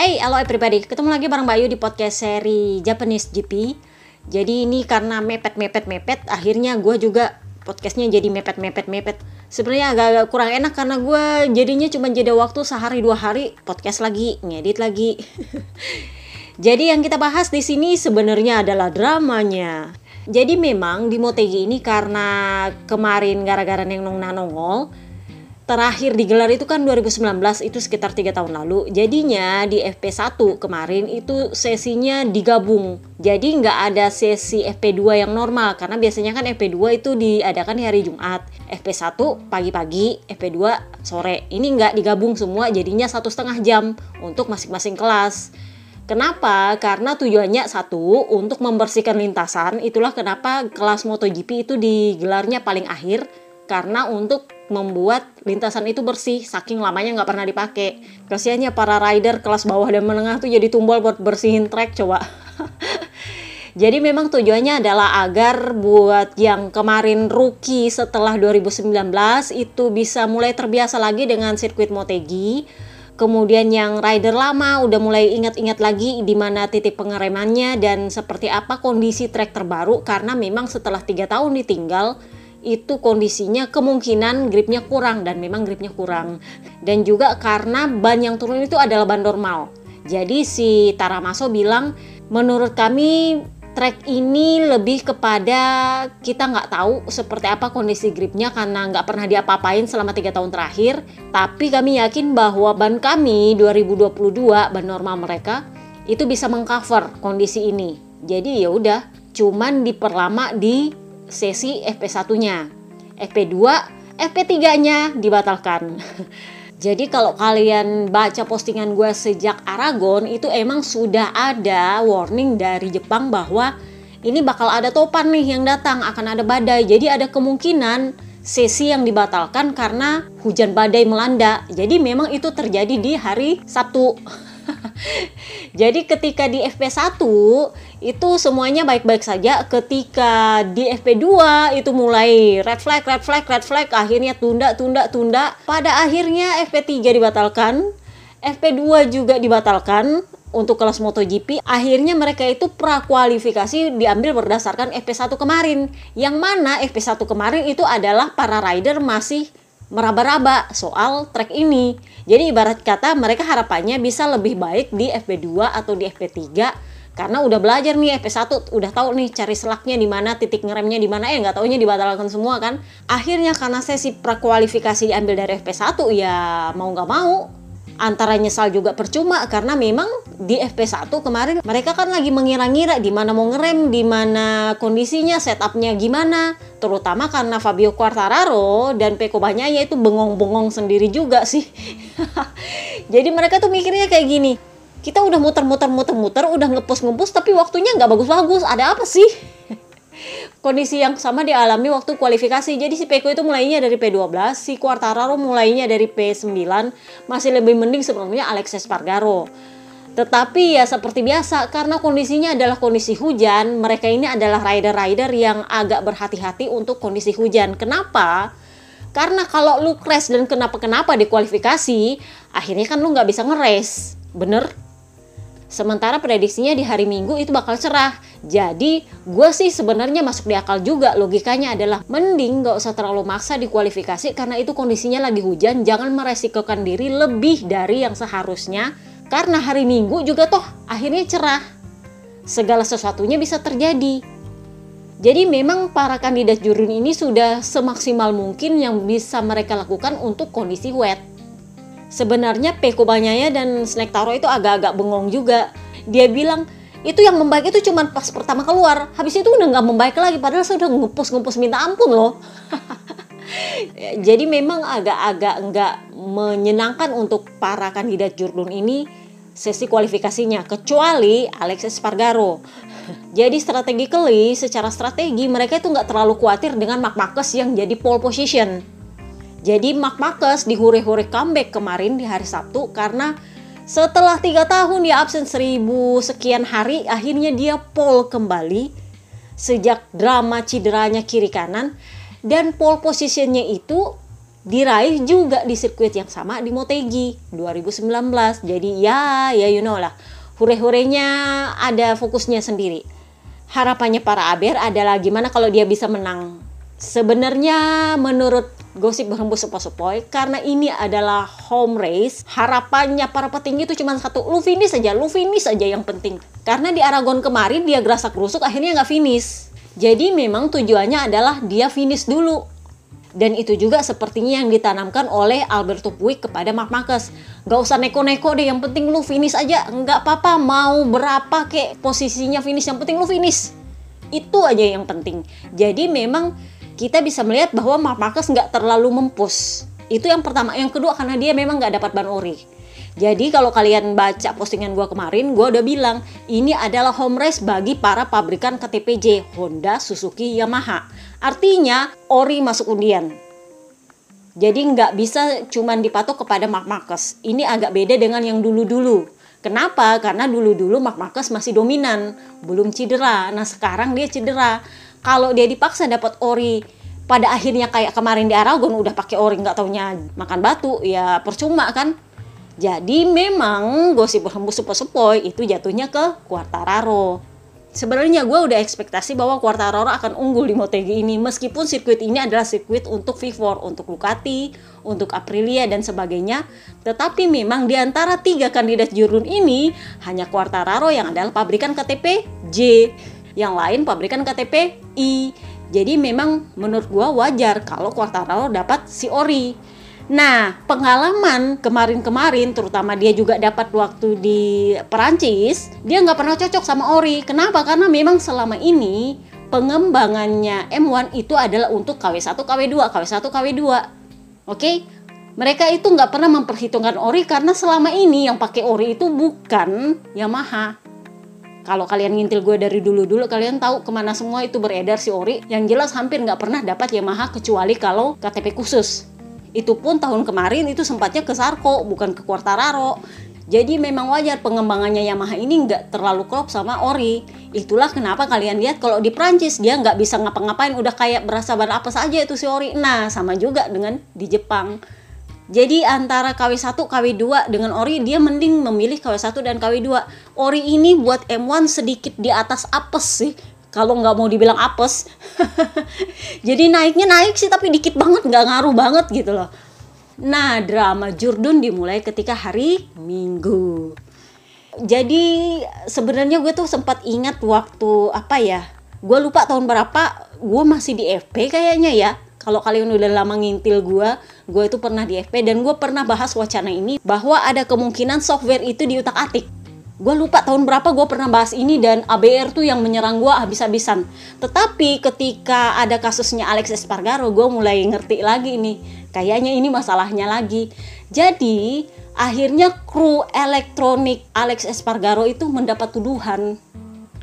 Hey, halo everybody. Ketemu lagi bareng Bayu di podcast seri Japanese GP. Jadi ini karena mepet-mepet-mepet, akhirnya gue juga podcastnya jadi mepet-mepet-mepet. Sebenarnya agak-agak kurang enak karena gue jadinya cuma jeda waktu sehari dua hari podcast lagi, ngedit lagi. jadi yang kita bahas di sini sebenarnya adalah dramanya. Jadi memang di Motegi ini karena kemarin gara-gara Neng Nong Nanongol, terakhir digelar itu kan 2019 itu sekitar tiga tahun lalu. Jadinya di FP1 kemarin itu sesinya digabung. Jadi nggak ada sesi FP2 yang normal karena biasanya kan FP2 itu diadakan di hari Jumat. FP1 pagi-pagi FP2 sore. Ini nggak digabung semua jadinya satu setengah jam untuk masing-masing kelas. Kenapa? Karena tujuannya satu untuk membersihkan lintasan. Itulah kenapa kelas MotoGP itu digelarnya paling akhir karena untuk membuat lintasan itu bersih saking lamanya nggak pernah dipakai kasihannya para rider kelas bawah dan menengah tuh jadi tumbal buat bersihin trek coba. Jadi memang tujuannya adalah agar buat yang kemarin rookie setelah 2019 itu bisa mulai terbiasa lagi dengan sirkuit Motegi. Kemudian yang rider lama udah mulai ingat-ingat lagi di mana titik pengeremannya dan seperti apa kondisi trek terbaru karena memang setelah tiga tahun ditinggal itu kondisinya kemungkinan gripnya kurang dan memang gripnya kurang. Dan juga karena ban yang turun itu adalah ban normal. Jadi si Taramaso bilang menurut kami track ini lebih kepada kita nggak tahu seperti apa kondisi gripnya karena nggak pernah diapa-apain selama tiga tahun terakhir. Tapi kami yakin bahwa ban kami 2022 ban normal mereka itu bisa mengcover kondisi ini. Jadi ya udah cuman diperlama di sesi FP1-nya. FP2, FP3-nya dibatalkan. Jadi kalau kalian baca postingan gue sejak Aragon itu emang sudah ada warning dari Jepang bahwa ini bakal ada topan nih yang datang, akan ada badai. Jadi ada kemungkinan sesi yang dibatalkan karena hujan badai melanda. Jadi memang itu terjadi di hari Sabtu. Jadi ketika di FP1 itu semuanya baik-baik saja. Ketika di FP2 itu mulai red flag, red flag, red flag, akhirnya tunda, tunda, tunda. Pada akhirnya FP3 dibatalkan, FP2 juga dibatalkan untuk kelas MotoGP. Akhirnya mereka itu prakualifikasi diambil berdasarkan FP1 kemarin. Yang mana FP1 kemarin itu adalah para rider masih meraba-raba soal track ini. Jadi ibarat kata mereka harapannya bisa lebih baik di FP2 atau di FP3 karena udah belajar nih FP1 udah tahu nih cari selaknya di mana titik ngeremnya di mana eh nggak taunya dibatalkan semua kan akhirnya karena sesi prakualifikasi diambil dari FP1 ya mau nggak mau antara nyesal juga percuma karena memang di FP1 kemarin mereka kan lagi mengira-ngira di mana mau ngerem, di mana kondisinya, setupnya gimana. Terutama karena Fabio Quartararo dan Peko Bagnaia itu bengong-bengong sendiri juga sih. Jadi mereka tuh mikirnya kayak gini, kita udah muter-muter muter-muter, udah ngepus-ngepus tapi waktunya nggak bagus-bagus. Ada apa sih? kondisi yang sama dialami waktu kualifikasi. Jadi si Peko itu mulainya dari P12, si Quartararo mulainya dari P9, masih lebih mending sebelumnya Alex Espargaro. Tetapi ya seperti biasa karena kondisinya adalah kondisi hujan, mereka ini adalah rider-rider yang agak berhati-hati untuk kondisi hujan. Kenapa? Karena kalau lu crash dan kenapa-kenapa di kualifikasi, akhirnya kan lu nggak bisa ngeres. Bener? Sementara prediksinya di hari Minggu itu bakal cerah. Jadi gue sih sebenarnya masuk di akal juga. Logikanya adalah mending gak usah terlalu maksa di kualifikasi karena itu kondisinya lagi hujan. Jangan meresikokan diri lebih dari yang seharusnya. Karena hari Minggu juga toh akhirnya cerah. Segala sesuatunya bisa terjadi. Jadi memang para kandidat jurun ini sudah semaksimal mungkin yang bisa mereka lakukan untuk kondisi wet sebenarnya Peko Banyaya dan Snack Taro itu agak-agak bengong juga. Dia bilang itu yang membaik itu cuma pas pertama keluar, habis itu udah nggak membaik lagi. Padahal saya udah ngepus-ngepus minta ampun loh. Jadi memang agak-agak nggak menyenangkan untuk para kandidat jurdun ini sesi kualifikasinya, kecuali Alex Espargaro. Jadi strategically, secara strategi mereka itu nggak terlalu khawatir dengan Mark Marquez yang jadi pole position jadi Mark Marcus dihure-hure comeback kemarin di hari Sabtu karena setelah tiga tahun dia absen seribu sekian hari akhirnya dia pole kembali sejak drama cederanya kiri kanan dan pole positionnya itu diraih juga di sirkuit yang sama di Motegi 2019. Jadi ya, ya you know lah. Hure-hurenya ada fokusnya sendiri. Harapannya para Aber adalah gimana kalau dia bisa menang. Sebenarnya menurut gosip berhembus sepoi-sepoi karena ini adalah home race harapannya para petinggi itu cuma satu lu finish saja lu finish saja yang penting karena di Aragon kemarin dia gerasa kerusuk akhirnya nggak finish jadi memang tujuannya adalah dia finish dulu dan itu juga sepertinya yang ditanamkan oleh Alberto Puig kepada Mark Marquez. Gak usah neko-neko deh, yang penting lu finish aja. Nggak apa-apa mau berapa kek posisinya finish, yang penting lu finish. Itu aja yang penting. Jadi memang kita bisa melihat bahwa Mark Marquez nggak terlalu mempus. Itu yang pertama. Yang kedua karena dia memang nggak dapat ban ori. Jadi kalau kalian baca postingan gue kemarin, gue udah bilang ini adalah home race bagi para pabrikan KTPJ Honda, Suzuki, Yamaha. Artinya ori masuk undian. Jadi nggak bisa cuman dipatok kepada Mark Marquez. Ini agak beda dengan yang dulu-dulu. Kenapa? Karena dulu-dulu Mark Marquez masih dominan, belum cedera. Nah sekarang dia cedera. Kalau dia dipaksa dapat ori pada akhirnya kayak kemarin di Aragon udah pakai ori nggak taunya makan batu ya percuma kan jadi memang gosip berhembus sepoi-sepoi itu jatuhnya ke Quartararo. Sebenarnya gue udah ekspektasi bahwa Quartararo akan unggul di Motegi ini meskipun sirkuit ini adalah sirkuit untuk V4, untuk Ducati, untuk Aprilia dan sebagainya. Tetapi memang di antara tiga kandidat jurun ini hanya Quartararo yang adalah pabrikan KTP J, yang lain pabrikan KTP I. Jadi memang menurut gue wajar kalau Quartararo dapat si ori. Nah, pengalaman kemarin-kemarin, terutama dia juga dapat waktu di Perancis, dia nggak pernah cocok sama Ori. Kenapa? Karena memang selama ini pengembangannya M1 itu adalah untuk KW1, KW2, KW1, KW2. Oke? Mereka itu nggak pernah memperhitungkan Ori karena selama ini yang pakai Ori itu bukan Yamaha. Kalau kalian ngintil gue dari dulu-dulu, kalian tahu ke mana semua itu beredar si Ori. Yang jelas hampir nggak pernah dapat Yamaha kecuali kalau KTP khusus itu pun tahun kemarin itu sempatnya ke Sarko bukan ke Quartararo jadi memang wajar pengembangannya Yamaha ini nggak terlalu klop sama Ori. Itulah kenapa kalian lihat kalau di Prancis dia nggak bisa ngapa-ngapain udah kayak berasa ban apa saja itu si Ori. Nah sama juga dengan di Jepang. Jadi antara KW1, KW2 dengan Ori dia mending memilih KW1 dan KW2. Ori ini buat M1 sedikit di atas apes sih. Kalau nggak mau dibilang apes. Jadi naiknya naik sih tapi dikit banget nggak ngaruh banget gitu loh. Nah drama Jurdun dimulai ketika hari Minggu. Jadi sebenarnya gue tuh sempat ingat waktu apa ya gue lupa tahun berapa gue masih di FP kayaknya ya kalau kalian udah lama ngintil gue, gue itu pernah di FP dan gue pernah bahas wacana ini bahwa ada kemungkinan software itu diutak atik. Gue lupa tahun berapa gue pernah bahas ini dan ABR tuh yang menyerang gue habis-habisan. Tetapi ketika ada kasusnya Alex Espargaro gue mulai ngerti lagi nih kayaknya ini masalahnya lagi. Jadi akhirnya kru elektronik Alex Espargaro itu mendapat tuduhan.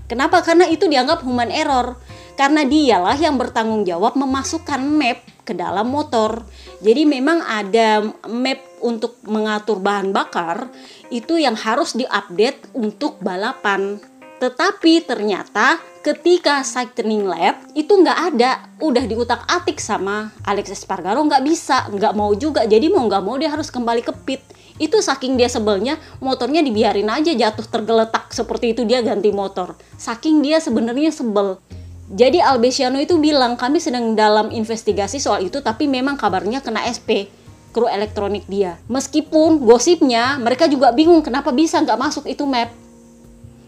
Kenapa? Karena itu dianggap human error karena dialah yang bertanggung jawab memasukkan map ke dalam motor jadi memang ada map untuk mengatur bahan bakar itu yang harus diupdate untuk balapan. Tetapi ternyata ketika Cycling Lab itu nggak ada, udah diutak atik sama Alex Espargaro nggak bisa, nggak mau juga. Jadi mau nggak mau dia harus kembali ke pit. Itu saking dia sebelnya, motornya dibiarin aja jatuh tergeletak seperti itu dia ganti motor. Saking dia sebenarnya sebel. Jadi Albesiano itu bilang kami sedang dalam investigasi soal itu tapi memang kabarnya kena SP kru elektronik dia. Meskipun gosipnya mereka juga bingung kenapa bisa nggak masuk itu map.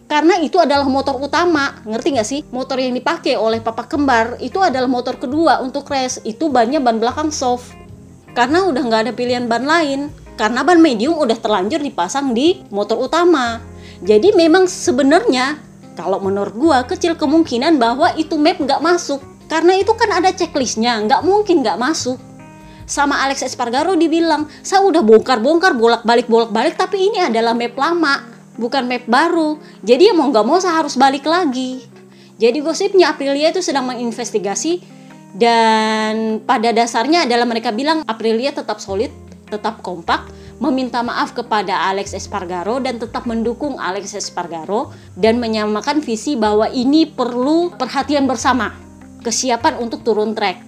Karena itu adalah motor utama, ngerti nggak sih? Motor yang dipakai oleh papa kembar itu adalah motor kedua untuk race. Itu bannya ban belakang soft. Karena udah nggak ada pilihan ban lain. Karena ban medium udah terlanjur dipasang di motor utama. Jadi memang sebenarnya kalau menurut gua kecil kemungkinan bahwa itu map nggak masuk. Karena itu kan ada checklistnya, nggak mungkin nggak masuk. Sama Alex Espargaro dibilang saya udah bongkar-bongkar bolak-balik bolak-balik tapi ini adalah map lama bukan map baru. Jadi ya mau nggak mau saya harus balik lagi. Jadi gosipnya Aprilia itu sedang menginvestigasi dan pada dasarnya adalah mereka bilang Aprilia tetap solid tetap kompak meminta maaf kepada Alex Espargaro dan tetap mendukung Alex Espargaro dan menyamakan visi bahwa ini perlu perhatian bersama kesiapan untuk turun track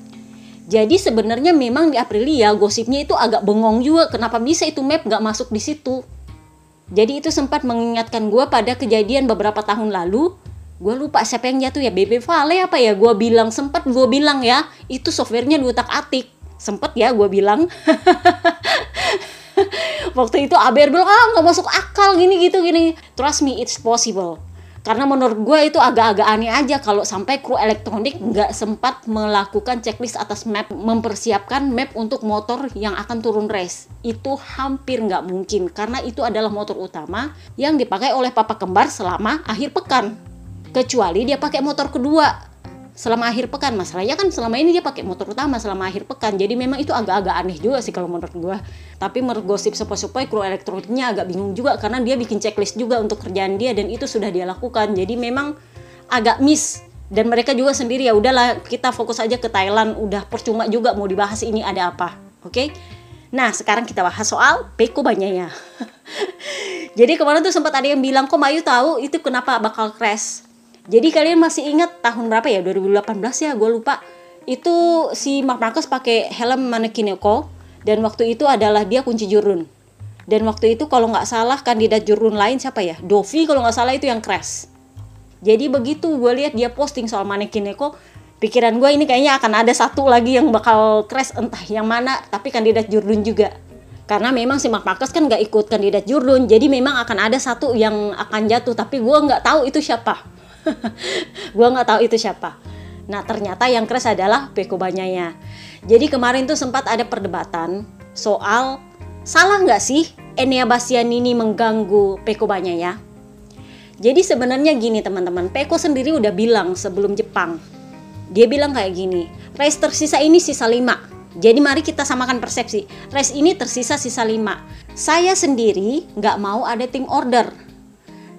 Jadi sebenarnya memang di Aprilia gosipnya itu agak bengong juga kenapa bisa itu map nggak masuk di situ. Jadi itu sempat mengingatkan gue pada kejadian beberapa tahun lalu. Gue lupa siapa yang jatuh ya BB Vale apa ya gue bilang sempat gue bilang ya itu softwarenya diutak atik sempet ya gue bilang waktu itu Aber bilang ah nggak masuk akal gini gitu gini. Trust me it's possible. Karena menurut gue itu agak-agak aneh aja kalau sampai kru elektronik nggak sempat melakukan checklist atas map mempersiapkan map untuk motor yang akan turun race. Itu hampir nggak mungkin karena itu adalah motor utama yang dipakai oleh papa kembar selama akhir pekan. Kecuali dia pakai motor kedua selama akhir pekan masalahnya kan selama ini dia pakai motor utama selama akhir pekan. Jadi memang itu agak-agak aneh juga sih kalau menurut gue tapi menurut gosip sepoi-sepoi kru elektroniknya agak bingung juga karena dia bikin checklist juga untuk kerjaan dia dan itu sudah dia lakukan. Jadi memang agak miss. Dan mereka juga sendiri ya udahlah kita fokus aja ke Thailand. Udah percuma juga mau dibahas ini ada apa. Oke? Okay? nah sekarang kita bahas soal Peko banyaknya jadi kemarin tuh sempat ada yang bilang kok Mayu tahu itu kenapa bakal crash jadi kalian masih ingat tahun berapa ya? 2018 ya gue lupa. Itu si Mark Marcus pakai helm Manekineko dan waktu itu adalah dia kunci jurun. Dan waktu itu kalau nggak salah kandidat jurun lain siapa ya? Dovi kalau nggak salah itu yang crash. Jadi begitu gue lihat dia posting soal Manekineko pikiran gue ini kayaknya akan ada satu lagi yang bakal crash entah yang mana tapi kandidat jurun juga. Karena memang si Mark Marcus kan nggak ikut kandidat jurun jadi memang akan ada satu yang akan jatuh tapi gue nggak tahu itu siapa gue nggak tahu itu siapa. Nah ternyata yang crash adalah Peko Banyaya. Jadi kemarin tuh sempat ada perdebatan soal salah nggak sih Enia Bastian ini mengganggu Peko Banyaya? Jadi sebenarnya gini teman-teman Peko sendiri udah bilang sebelum Jepang. Dia bilang kayak gini race tersisa ini sisa 5 jadi mari kita samakan persepsi. Race ini tersisa sisa 5. Saya sendiri nggak mau ada tim order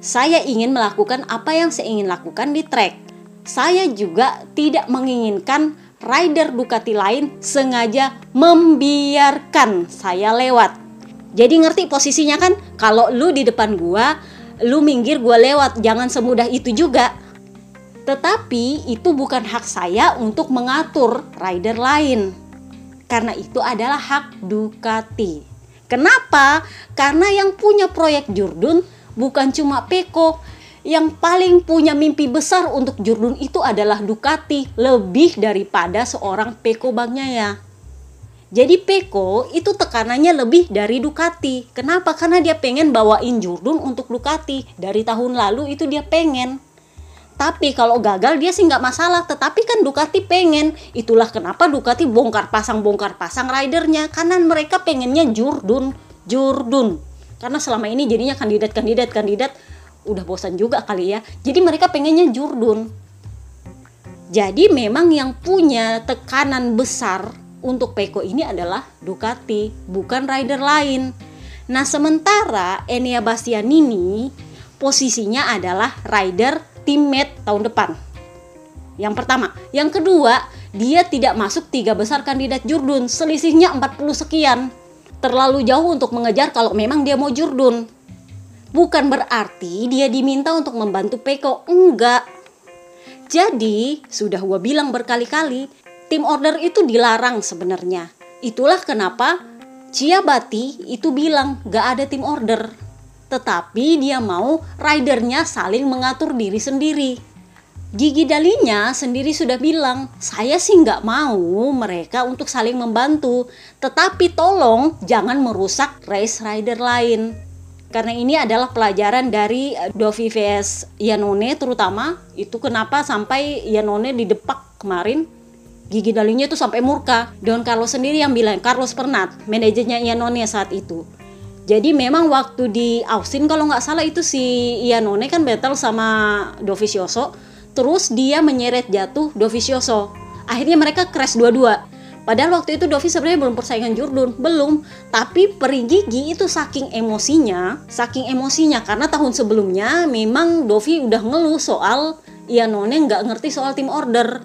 saya ingin melakukan apa yang saya ingin lakukan di track. Saya juga tidak menginginkan rider Ducati lain sengaja membiarkan saya lewat. Jadi ngerti posisinya kan? Kalau lu di depan gua, lu minggir gua lewat, jangan semudah itu juga. Tetapi itu bukan hak saya untuk mengatur rider lain. Karena itu adalah hak Ducati. Kenapa? Karena yang punya proyek Jurdun bukan cuma Peko yang paling punya mimpi besar untuk Jurdun itu adalah Ducati lebih daripada seorang Peko Bagnyaya. Jadi Peko itu tekanannya lebih dari Ducati. Kenapa? Karena dia pengen bawain Jurdun untuk Ducati. Dari tahun lalu itu dia pengen. Tapi kalau gagal dia sih nggak masalah. Tetapi kan Ducati pengen. Itulah kenapa Ducati bongkar pasang bongkar pasang ridernya. Karena mereka pengennya Jurdun, Jurdun karena selama ini jadinya kandidat-kandidat kandidat udah bosan juga kali ya. Jadi mereka pengennya jurdun. Jadi memang yang punya tekanan besar untuk Peko ini adalah Ducati bukan rider lain. Nah sementara Enia Bastianini posisinya adalah rider teammate tahun depan. Yang pertama. Yang kedua dia tidak masuk tiga besar kandidat Jurdun. Selisihnya 40 sekian terlalu jauh untuk mengejar kalau memang dia mau jurdun. Bukan berarti dia diminta untuk membantu Peko, enggak. Jadi, sudah gua bilang berkali-kali, tim order itu dilarang sebenarnya. Itulah kenapa Ciabati itu bilang gak ada tim order. Tetapi dia mau ridernya saling mengatur diri sendiri Gigi Dalinya sendiri sudah bilang, saya sih nggak mau mereka untuk saling membantu, tetapi tolong jangan merusak race rider lain. Karena ini adalah pelajaran dari eh, Dovi vs Yanone terutama, itu kenapa sampai Yanone didepak kemarin Gigi Dalinya itu sampai murka. Don Carlos sendiri yang bilang, Carlos Pernat, manajernya Yanone saat itu. Jadi memang waktu di Austin kalau nggak salah itu si Yanone kan battle sama Dovizioso Terus dia menyeret jatuh Dovizioso. Akhirnya mereka crash dua-dua. Padahal waktu itu Dovi sebenarnya belum persaingan Jurdun, belum. Tapi Perigigi itu saking emosinya, saking emosinya karena tahun sebelumnya memang Dovi udah ngeluh soal Ianone nggak ngerti soal tim order.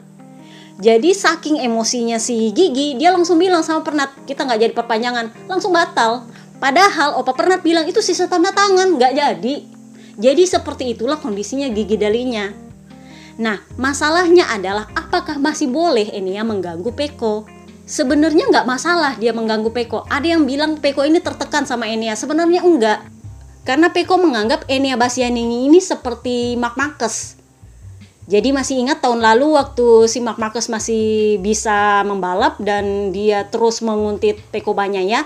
Jadi saking emosinya si Gigi, dia langsung bilang sama Pernat, kita nggak jadi perpanjangan, langsung batal. Padahal Opa Pernat bilang itu sisa tanda tangan, nggak jadi. Jadi seperti itulah kondisinya Gigi Dalinya. Nah, masalahnya adalah apakah masih boleh Enia mengganggu Peko? sebenarnya nggak masalah dia mengganggu Peko. Ada yang bilang Peko ini tertekan sama Enia, sebenarnya enggak. Karena Peko menganggap Enia Bastianini ini seperti Mark Marquez. Jadi masih ingat tahun lalu waktu si Mark Marquez masih bisa membalap dan dia terus menguntit Peko ya.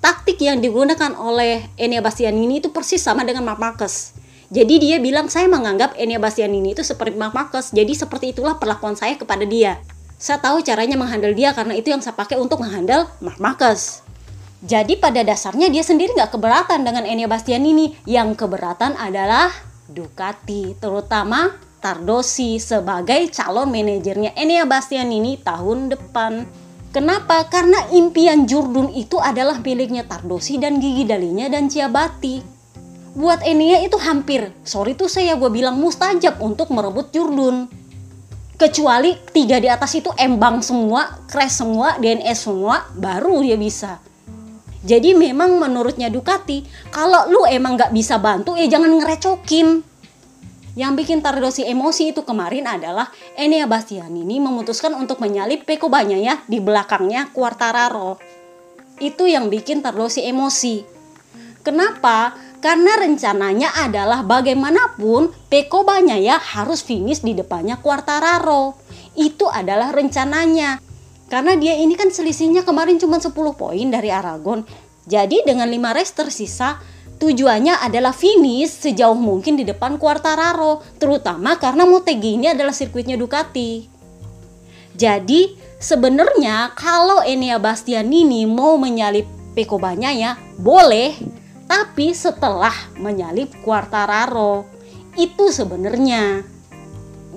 Taktik yang digunakan oleh Enia Bastianini itu persis sama dengan Mark Marquez. Jadi dia bilang saya menganggap Enia Bastianini itu seperti Mark Marquez. Jadi seperti itulah perlakuan saya kepada dia saya tahu caranya menghandle dia karena itu yang saya pakai untuk menghandle Mark Marcus. Jadi pada dasarnya dia sendiri nggak keberatan dengan Enya Bastianini. Yang keberatan adalah Ducati, terutama Tardosi sebagai calon manajernya Enya Bastianini tahun depan. Kenapa? Karena impian Jurdun itu adalah miliknya Tardosi dan Gigi Dalinya dan Ciabati. Buat Enia itu hampir, sorry tuh saya gue bilang mustajab untuk merebut Jurdun kecuali tiga di atas itu embang semua, crash semua, DNS semua, baru dia bisa. Jadi memang menurutnya Ducati, kalau lu emang nggak bisa bantu, ya jangan ngerecokin. Yang bikin Tardosi emosi itu kemarin adalah Enea Bastianini memutuskan untuk menyalip Peko ya di belakangnya Quartararo. Itu yang bikin Tardosi emosi. Kenapa? Karena rencananya adalah bagaimanapun Peko ya harus finish di depannya Quartararo. Itu adalah rencananya. Karena dia ini kan selisihnya kemarin cuma 10 poin dari Aragon. Jadi dengan 5 race tersisa, tujuannya adalah finish sejauh mungkin di depan Quartararo, terutama karena Motegi ini adalah sirkuitnya Ducati. Jadi sebenarnya kalau Enea Bastianini mau menyalip Peko ya boleh, tapi setelah menyalip Quartararo itu sebenarnya.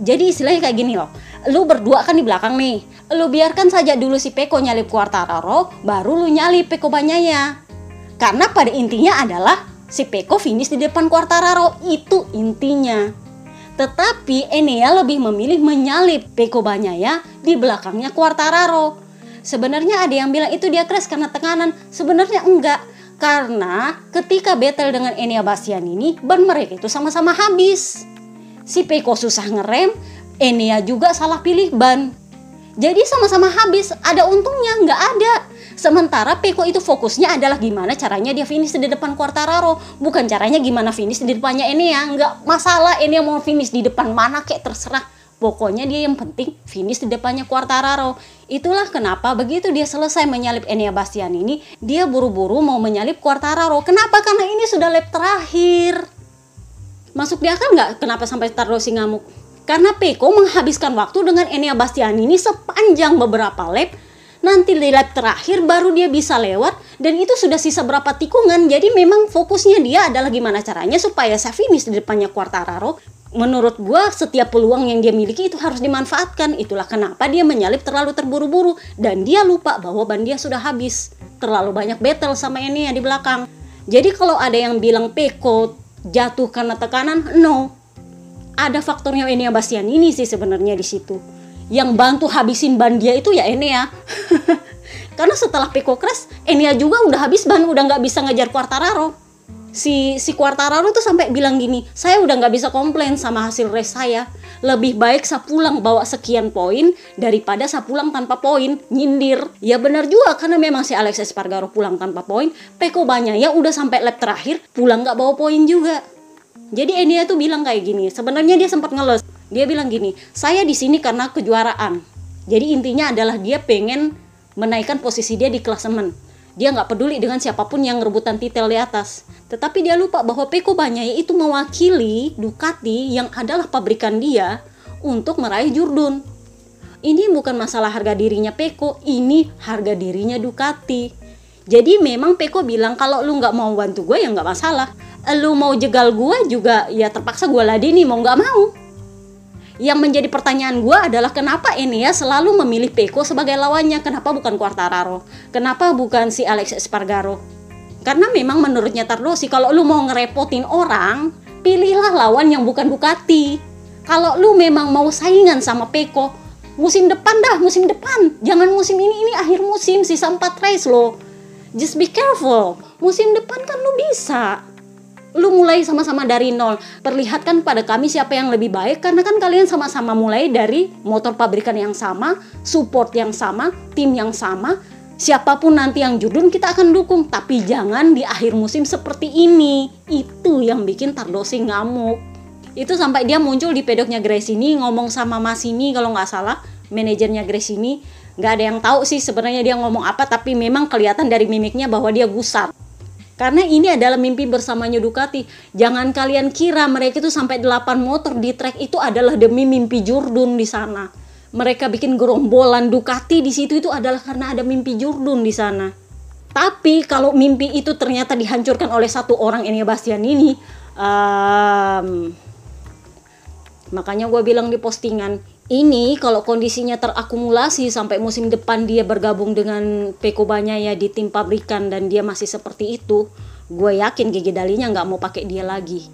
Jadi istilahnya kayak gini loh lu berdua kan di belakang nih lu biarkan saja dulu si Peko nyalip Quartararo baru lu nyalip Peko Banyaya. Karena pada intinya adalah si Peko finish di depan Quartararo itu intinya. Tetapi Enea lebih memilih menyalip Peko Banyaya di belakangnya Quartararo. Sebenarnya ada yang bilang itu dia crash karena tekanan sebenarnya enggak karena ketika battle dengan Enia Bastian ini, ban mereka itu sama-sama habis. Si Peko susah ngerem, Enia juga salah pilih ban. Jadi sama-sama habis, ada untungnya nggak ada. Sementara Peko itu fokusnya adalah gimana caranya dia finish di depan Quartararo, bukan caranya gimana finish di depannya Enia. Nggak masalah Enia mau finish di depan mana kayak terserah Pokoknya dia yang penting finish di depannya Quartararo. Itulah kenapa begitu dia selesai menyalip Enia Bastian ini, dia buru-buru mau menyalip Quartararo. Kenapa? Karena ini sudah lap terakhir. Masuk di akal nggak kenapa sampai Tardosi ngamuk? Karena Peko menghabiskan waktu dengan Enia Bastian ini sepanjang beberapa lap nanti di lap terakhir baru dia bisa lewat dan itu sudah sisa berapa tikungan jadi memang fokusnya dia adalah gimana caranya supaya saya finish di depannya Quartararo menurut gua setiap peluang yang dia miliki itu harus dimanfaatkan. Itulah kenapa dia menyalip terlalu terburu-buru dan dia lupa bahwa ban dia sudah habis. Terlalu banyak battle sama ini yang di belakang. Jadi kalau ada yang bilang Peko jatuh karena tekanan, no. Ada faktornya Enea Bastian ini sih sebenarnya di situ. Yang bantu habisin ban dia itu ya Enea. karena setelah Peko crash, Enea juga udah habis ban, udah nggak bisa ngejar Quartararo si si Quartararo tuh sampai bilang gini, saya udah nggak bisa komplain sama hasil race saya. Lebih baik saya pulang bawa sekian poin daripada saya pulang tanpa poin, nyindir. Ya benar juga karena memang si Alex Espargaro pulang tanpa poin, Peko banyak ya udah sampai lap terakhir pulang nggak bawa poin juga. Jadi Enia tuh bilang kayak gini, sebenarnya dia sempat ngeles. Dia bilang gini, saya di sini karena kejuaraan. Jadi intinya adalah dia pengen menaikkan posisi dia di klasemen dia nggak peduli dengan siapa pun yang rebutan titel di atas. Tetapi dia lupa bahwa Peko Banyaya itu mewakili Ducati yang adalah pabrikan dia untuk meraih Jurdun. Ini bukan masalah harga dirinya Peko, ini harga dirinya Ducati. Jadi memang Peko bilang kalau lu nggak mau bantu gue ya nggak masalah. Lu mau jegal gue juga ya terpaksa gue ladeni mau nggak mau yang menjadi pertanyaan gue adalah kenapa Enia selalu memilih Peko sebagai lawannya? Kenapa bukan Quartararo? Kenapa bukan si Alex Espargaro? Karena memang menurutnya Tardosi kalau lu mau ngerepotin orang pilihlah lawan yang bukan Ducati kalau lu memang mau saingan sama Peko musim depan dah musim depan. Jangan musim ini ini akhir musim sisa 4 race lo just be careful. Musim depan kan lu bisa lu mulai sama-sama dari nol. Perlihatkan pada kami siapa yang lebih baik karena kan kalian sama-sama mulai dari motor pabrikan yang sama, support yang sama, tim yang sama. Siapa pun nanti yang judun kita akan dukung, tapi jangan di akhir musim seperti ini. Itu yang bikin Tardosi ngamuk. Itu sampai dia muncul di pedoknya Grace ini ngomong sama Mas ini kalau nggak salah, manajernya Grace ini nggak ada yang tahu sih sebenarnya dia ngomong apa tapi memang kelihatan dari mimiknya bahwa dia gusar karena ini adalah mimpi bersamanya Ducati. Jangan kalian kira mereka itu sampai 8 motor di track itu adalah demi mimpi Jurdun di sana. Mereka bikin gerombolan Ducati di situ itu adalah karena ada mimpi Jurdun di sana. Tapi kalau mimpi itu ternyata dihancurkan oleh satu orang ini Bastian ini, um, makanya gue bilang di postingan, ini kalau kondisinya terakumulasi sampai musim depan dia bergabung dengan Peko ya di tim pabrikan dan dia masih seperti itu, gue yakin Gigi Dalinya nggak mau pakai dia lagi.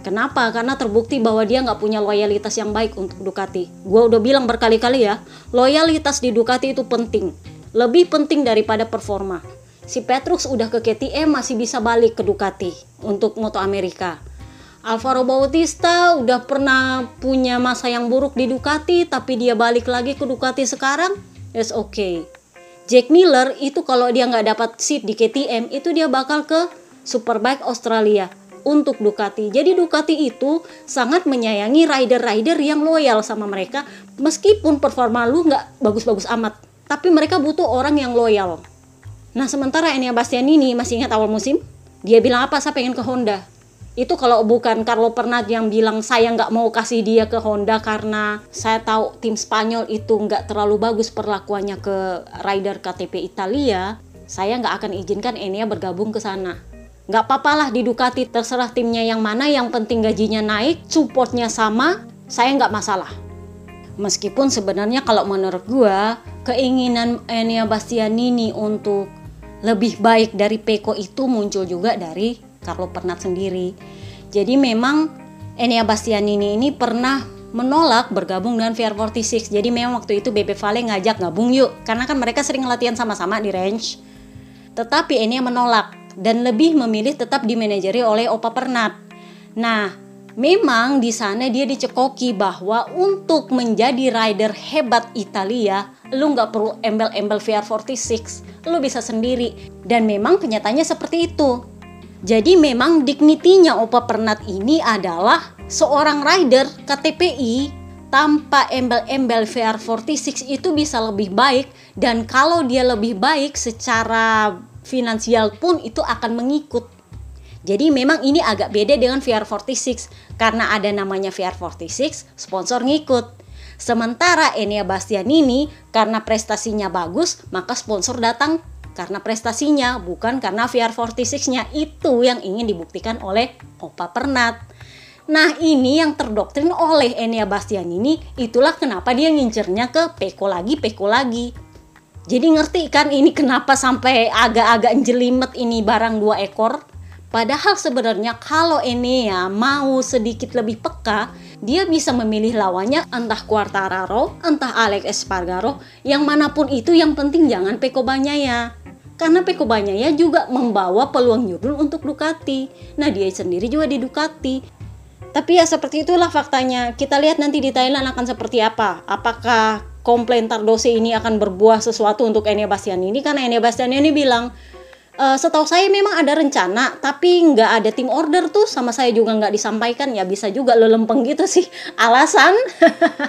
Kenapa? Karena terbukti bahwa dia nggak punya loyalitas yang baik untuk Ducati. Gue udah bilang berkali-kali ya, loyalitas di Ducati itu penting. Lebih penting daripada performa. Si Petrus udah ke KTM masih bisa balik ke Ducati untuk Moto Amerika Alvaro Bautista udah pernah punya masa yang buruk di Ducati tapi dia balik lagi ke Ducati sekarang it's okay Jack Miller itu kalau dia nggak dapat seat di KTM itu dia bakal ke Superbike Australia untuk Ducati. Jadi Ducati itu sangat menyayangi rider-rider yang loyal sama mereka meskipun performa lu nggak bagus-bagus amat. Tapi mereka butuh orang yang loyal. Nah sementara Enea Bastianini masih ingat awal musim? Dia bilang apa? Saya pengen ke Honda itu kalau bukan Carlo Pernat yang bilang saya nggak mau kasih dia ke Honda karena saya tahu tim Spanyol itu nggak terlalu bagus perlakuannya ke rider KTP Italia, saya nggak akan izinkan Enia bergabung ke sana. Nggak apa-apa lah di Ducati, terserah timnya yang mana, yang penting gajinya naik, supportnya sama, saya nggak masalah. Meskipun sebenarnya kalau menurut gua, keinginan Enia Bastianini untuk lebih baik dari Peko itu muncul juga dari Carlo Pernat sendiri. Jadi memang Enea Bastianini ini pernah menolak bergabung dengan VR46. Jadi memang waktu itu Bebe Vale ngajak gabung yuk, karena kan mereka sering latihan sama-sama di range. Tetapi Enea menolak dan lebih memilih tetap dimanajeri oleh Opa Pernat. Nah, memang di sana dia dicekoki bahwa untuk menjadi rider hebat Italia, lu nggak perlu embel-embel VR46, lu bisa sendiri. Dan memang kenyataannya seperti itu. Jadi memang dignitinya Opa Pernat ini adalah seorang rider KTPI tanpa embel-embel VR46 itu bisa lebih baik dan kalau dia lebih baik secara finansial pun itu akan mengikut. Jadi memang ini agak beda dengan VR46 karena ada namanya VR46 sponsor ngikut. Sementara Enea Bastianini karena prestasinya bagus maka sponsor datang karena prestasinya, bukan karena VR46-nya. Itu yang ingin dibuktikan oleh Opa Pernat. Nah ini yang terdoktrin oleh Enia Bastian ini, itulah kenapa dia ngincernya ke Peko lagi, Peko lagi. Jadi ngerti kan ini kenapa sampai agak-agak jelimet ini barang dua ekor? Padahal sebenarnya kalau Enea mau sedikit lebih peka, dia bisa memilih lawannya entah Quartararo, entah Alex Espargaro, yang mana pun itu yang penting jangan Peko Banyaya karena Peko ya juga membawa peluang Yurdun untuk Ducati. Nah dia sendiri juga di Ducati. Tapi ya seperti itulah faktanya. Kita lihat nanti di Thailand akan seperti apa. Apakah komplain Tardose ini akan berbuah sesuatu untuk Enya Bastian ini? Karena Enya Bastian ini bilang, e, setahu saya memang ada rencana, tapi nggak ada tim order tuh sama saya juga nggak disampaikan. Ya bisa juga lo lempeng gitu sih alasan.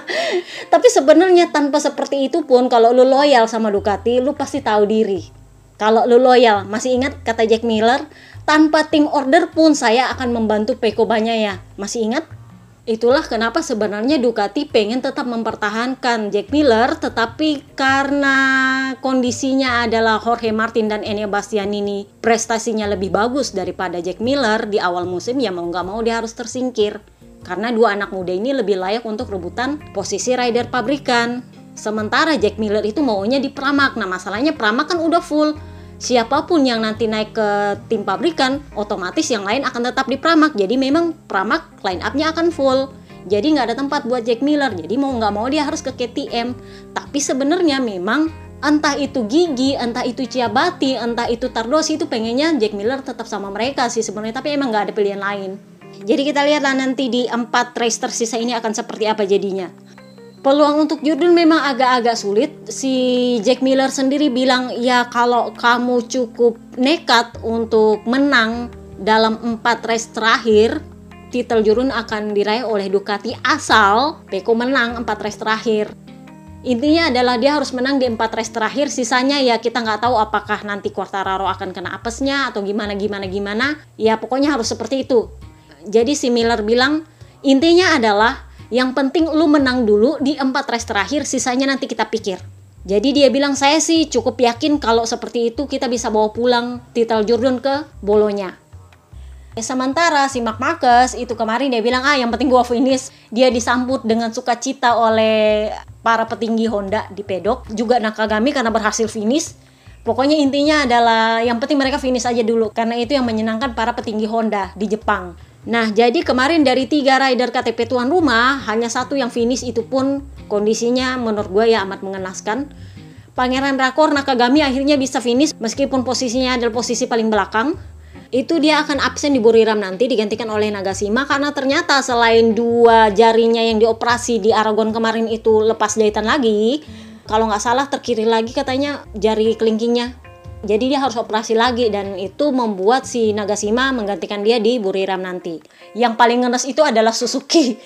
tapi sebenarnya tanpa seperti itu pun kalau lo loyal sama Ducati, lo pasti tahu diri kalau lu loyal, masih ingat kata Jack Miller, tanpa tim order pun saya akan membantu Peko ya. Masih ingat? Itulah kenapa sebenarnya Ducati pengen tetap mempertahankan Jack Miller tetapi karena kondisinya adalah Jorge Martin dan Enea Bastianini prestasinya lebih bagus daripada Jack Miller di awal musim ya mau nggak mau dia harus tersingkir karena dua anak muda ini lebih layak untuk rebutan posisi rider pabrikan Sementara Jack Miller itu maunya di Pramak. Nah, masalahnya Pramak kan udah full. Siapa pun yang nanti naik ke tim pabrikan, otomatis yang lain akan tetap di Pramak. Jadi memang Pramak line up-nya akan full. Jadi nggak ada tempat buat Jack Miller. Jadi mau nggak mau dia harus ke KTM. Tapi sebenarnya memang entah itu Gigi, entah itu Ciabati, entah itu Tardosi itu pengennya Jack Miller tetap sama mereka sih sebenarnya tapi emang nggak ada pilihan lain. Jadi kita lihatlah nanti di empat race tersisa ini akan seperti apa jadinya. Peluang untuk Jordan memang agak-agak sulit. Si Jack Miller sendiri bilang ya kalau kamu cukup nekat untuk menang dalam empat race terakhir, titel Jurun akan diraih oleh Ducati asal Peko menang empat race terakhir. Intinya adalah dia harus menang di empat race terakhir. Sisanya ya kita nggak tahu apakah nanti Quartararo akan kena apesnya atau gimana gimana gimana. Ya pokoknya harus seperti itu. Jadi si Miller bilang intinya adalah yang penting lu menang dulu di empat race terakhir sisanya nanti kita pikir jadi dia bilang saya sih cukup yakin kalau seperti itu kita bisa bawa pulang titel Jordan ke bolonya Ya, sementara si Mark Marcus itu kemarin dia bilang ah yang penting gua finish. Dia disambut dengan sukacita oleh para petinggi Honda di pedok, juga Nakagami karena berhasil finish. Pokoknya intinya adalah yang penting mereka finish aja dulu karena itu yang menyenangkan para petinggi Honda di Jepang. Nah, jadi kemarin dari tiga rider KTP tuan rumah, hanya satu yang finish itu pun kondisinya menurut gue ya amat mengenaskan. Pangeran Rakor Nakagami akhirnya bisa finish meskipun posisinya adalah posisi paling belakang itu dia akan absen di Buriram nanti digantikan oleh Nagashima karena ternyata selain dua jarinya yang dioperasi di Aragon kemarin itu lepas jahitan lagi kalau nggak salah terkiri lagi katanya jari kelingkingnya jadi dia harus operasi lagi dan itu membuat si Nagashima menggantikan dia di Buriram nanti yang paling ngenes itu adalah Suzuki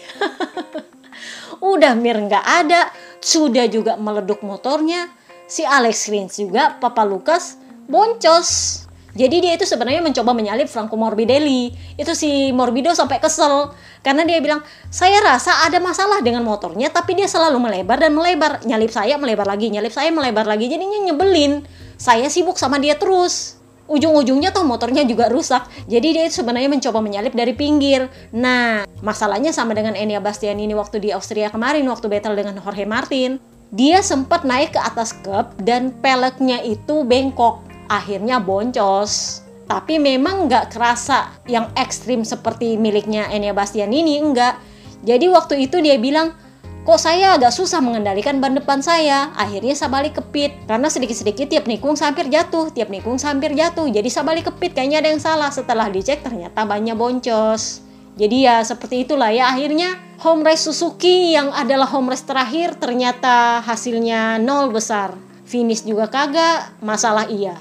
udah Mir nggak ada sudah juga meleduk motornya si Alex Rins juga Papa Lucas boncos jadi dia itu sebenarnya mencoba menyalip Franco Morbidelli. Itu si Morbido sampai kesel karena dia bilang, "Saya rasa ada masalah dengan motornya, tapi dia selalu melebar dan melebar. Nyalip saya melebar lagi, nyalip saya melebar lagi. Jadinya nyebelin. Saya sibuk sama dia terus." Ujung-ujungnya toh motornya juga rusak. Jadi dia sebenarnya mencoba menyalip dari pinggir. Nah, masalahnya sama dengan Enia Bastianini waktu di Austria kemarin waktu battle dengan Jorge Martin. Dia sempat naik ke atas cup dan peleknya itu bengkok akhirnya boncos tapi memang nggak kerasa yang ekstrim seperti miliknya Enya Bastian ini enggak jadi waktu itu dia bilang kok saya agak susah mengendalikan ban depan saya? Akhirnya saya balik ke pit. Karena sedikit-sedikit tiap nikung hampir jatuh tiap nikung hampir jatuh. Jadi saya balik ke pit kayaknya ada yang salah. Setelah dicek ternyata bannya boncos. Jadi ya seperti itulah ya. Akhirnya home race Suzuki yang adalah home race terakhir ternyata hasilnya nol besar. Finish juga kagak masalah iya.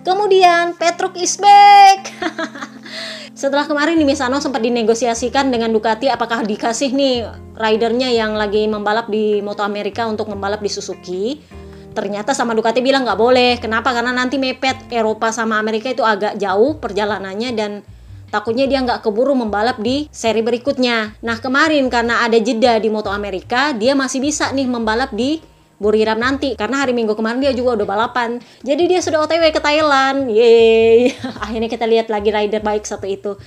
Kemudian Petruk is back. Setelah kemarin di Misano sempat dinegosiasikan dengan Ducati apakah dikasih nih ridernya yang lagi membalap di Moto Amerika untuk membalap di Suzuki. Ternyata sama Ducati bilang nggak boleh. Kenapa? Karena nanti mepet Eropa sama Amerika itu agak jauh perjalanannya dan takutnya dia nggak keburu membalap di seri berikutnya. Nah kemarin karena ada jeda di Moto Amerika, dia masih bisa nih membalap di Buriram nanti karena hari Minggu kemarin dia juga udah balapan. Jadi dia sudah OTW ke Thailand. Yeay. Akhirnya kita lihat lagi rider baik satu itu.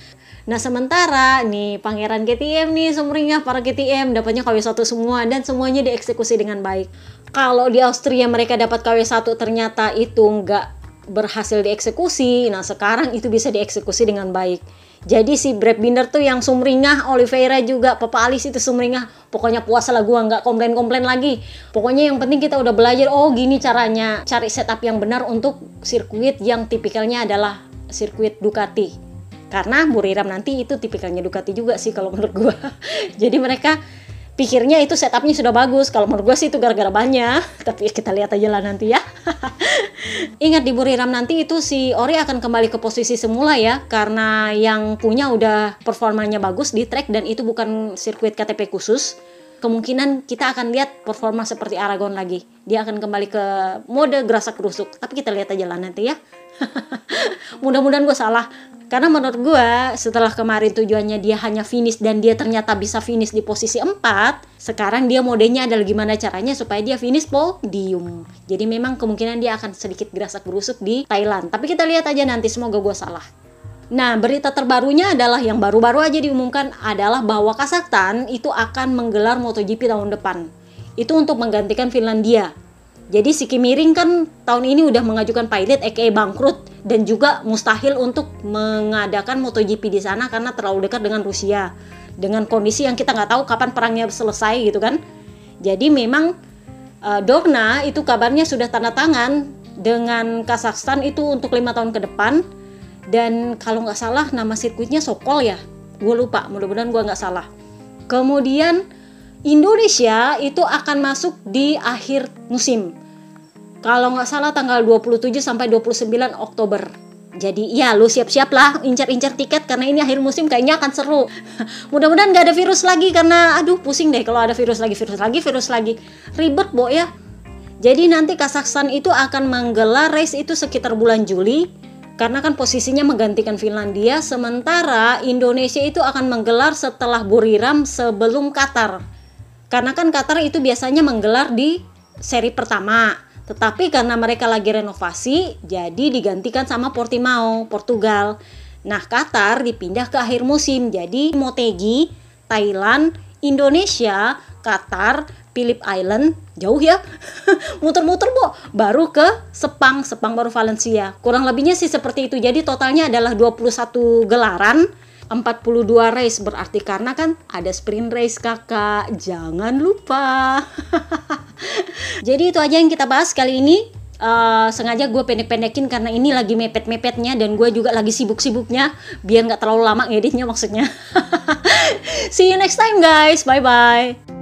Nah sementara nih pangeran KTM nih sumringah para KTM dapatnya KW1 semua dan semuanya dieksekusi dengan baik. Kalau di Austria mereka dapat KW1 ternyata itu nggak berhasil dieksekusi, nah sekarang itu bisa dieksekusi dengan baik. Jadi si Brad Binder tuh yang sumringah, Oliveira juga, Papa Alis itu sumringah. Pokoknya puas lah gua nggak komplain-komplain lagi. Pokoknya yang penting kita udah belajar, oh gini caranya cari setup yang benar untuk sirkuit yang tipikalnya adalah sirkuit Ducati. Karena Buriram nanti itu tipikalnya Ducati juga sih kalau menurut gua. Jadi mereka pikirnya itu setupnya sudah bagus kalau menurut gue sih itu gara-gara banyak tapi kita lihat aja lah nanti ya ingat di Buriram nanti itu si Ori akan kembali ke posisi semula ya karena yang punya udah performanya bagus di track dan itu bukan sirkuit KTP khusus. Kemungkinan kita akan lihat performa seperti Aragon lagi. Dia akan kembali ke mode gerasak kerusuk tapi kita lihat aja lah nanti ya mudah-mudahan gue salah karena menurut gue setelah kemarin tujuannya dia hanya finish dan dia ternyata bisa finish di posisi 4 sekarang dia modenya adalah gimana caranya supaya dia finish podium jadi memang kemungkinan dia akan sedikit gerasak berusuk di Thailand tapi kita lihat aja nanti semoga gue salah Nah, berita terbarunya adalah yang baru-baru aja diumumkan adalah bahwa Kazakhstan itu akan menggelar MotoGP tahun depan. Itu untuk menggantikan Finlandia. Jadi si Kimiring kan tahun ini udah mengajukan pilot aka bangkrut dan juga mustahil untuk mengadakan MotoGP di sana karena terlalu dekat dengan Rusia. Dengan kondisi yang kita nggak tahu kapan perangnya selesai gitu kan. Jadi memang uh, Dorna itu kabarnya sudah tanda tangan dengan Kazakhstan itu untuk lima tahun ke depan. Dan kalau nggak salah nama sirkuitnya Sokol ya. Gue lupa mudah-mudahan gue nggak salah. Kemudian Indonesia itu akan masuk di akhir musim kalau nggak salah tanggal 27 sampai 29 Oktober jadi ya lu siap-siap lah incar-incar tiket karena ini akhir musim kayaknya akan seru. Mudah-mudahan gak ada virus lagi karena aduh pusing deh kalau ada virus lagi, virus lagi, virus lagi. Ribet, Bo ya. Jadi nanti Kazakhstan itu akan menggelar race itu sekitar bulan Juli karena kan posisinya menggantikan Finlandia sementara Indonesia itu akan menggelar setelah Buriram sebelum Qatar. Karena kan Qatar itu biasanya menggelar di seri pertama. Tetapi karena mereka lagi renovasi, jadi digantikan sama Portimao, Portugal. Nah, Qatar dipindah ke akhir musim. Jadi Motegi, Thailand, Indonesia, Qatar, Philip Island, jauh ya. Muter-muter, Bu. Baru ke Sepang, Sepang baru Valencia. Kurang lebihnya sih seperti itu. Jadi totalnya adalah 21 gelaran 42 race berarti karena kan ada sprint race kakak. Jangan lupa. Jadi itu aja yang kita bahas kali ini. Uh, sengaja gue pendek-pendekin karena ini lagi mepet-mepetnya dan gue juga lagi sibuk-sibuknya biar nggak terlalu lama ngeditnya maksudnya. See you next time guys. Bye bye